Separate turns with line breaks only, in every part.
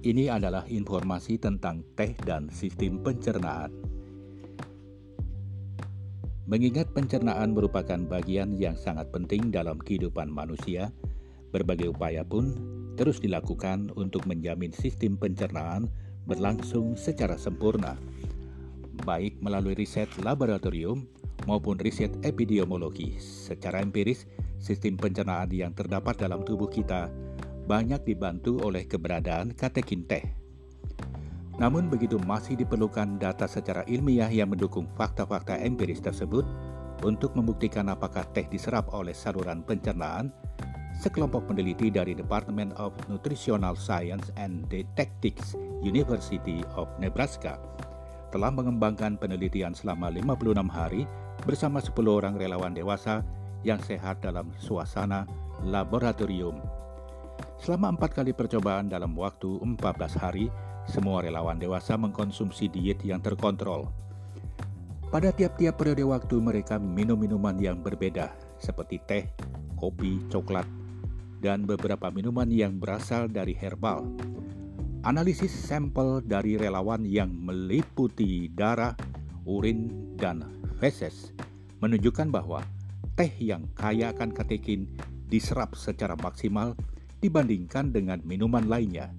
Ini adalah informasi tentang teh dan sistem pencernaan. Mengingat pencernaan merupakan bagian yang sangat penting dalam kehidupan manusia, berbagai upaya pun terus dilakukan untuk menjamin sistem pencernaan berlangsung secara sempurna, baik melalui riset laboratorium maupun riset epidemiologi. Secara empiris, sistem pencernaan yang terdapat dalam tubuh kita banyak dibantu oleh keberadaan katekin teh. Namun begitu masih diperlukan data secara ilmiah yang mendukung fakta-fakta empiris tersebut untuk membuktikan apakah teh diserap oleh saluran pencernaan, sekelompok peneliti dari Department of Nutritional Science and Dietetics University of Nebraska telah mengembangkan penelitian selama 56 hari bersama 10 orang relawan dewasa yang sehat dalam suasana laboratorium Selama empat kali percobaan dalam waktu 14 hari, semua relawan dewasa mengkonsumsi diet yang terkontrol. Pada tiap-tiap periode waktu mereka minum minuman yang berbeda, seperti teh, kopi, coklat, dan beberapa minuman yang berasal dari herbal. Analisis sampel dari relawan yang meliputi darah, urin, dan feses menunjukkan bahwa teh yang kaya akan katekin diserap secara maksimal dibandingkan dengan minuman lainnya.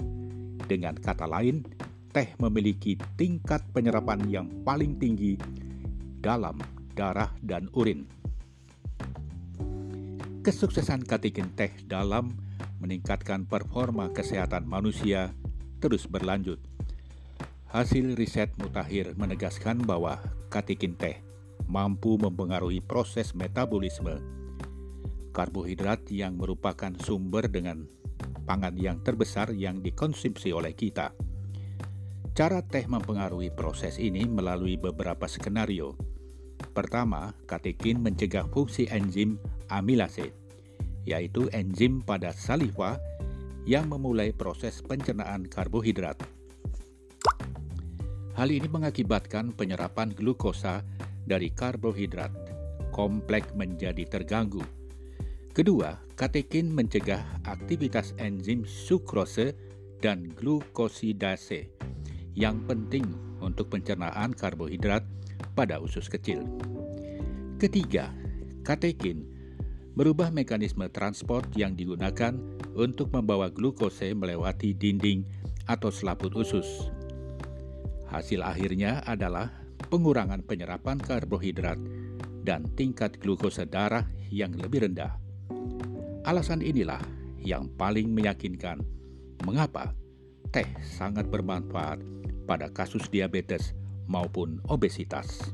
Dengan kata lain, teh memiliki tingkat penyerapan yang paling tinggi dalam darah dan urin. Kesuksesan katekin teh dalam meningkatkan performa kesehatan manusia terus berlanjut. Hasil riset mutakhir menegaskan bahwa katekin teh mampu mempengaruhi proses metabolisme karbohidrat yang merupakan sumber dengan pangan yang terbesar yang dikonsumsi oleh kita. Cara teh mempengaruhi proses ini melalui beberapa skenario. Pertama, katekin mencegah fungsi enzim amilase, yaitu enzim pada saliva yang memulai proses pencernaan karbohidrat. Hal ini mengakibatkan penyerapan glukosa dari karbohidrat kompleks menjadi terganggu Kedua, katekin mencegah aktivitas enzim sukrose dan glukosidase yang penting untuk pencernaan karbohidrat pada usus kecil. Ketiga, katekin merubah mekanisme transport yang digunakan untuk membawa glukose melewati dinding atau selaput usus. Hasil akhirnya adalah pengurangan penyerapan karbohidrat dan tingkat glukosa darah yang lebih rendah. Alasan inilah yang paling meyakinkan mengapa teh sangat bermanfaat pada kasus diabetes maupun obesitas.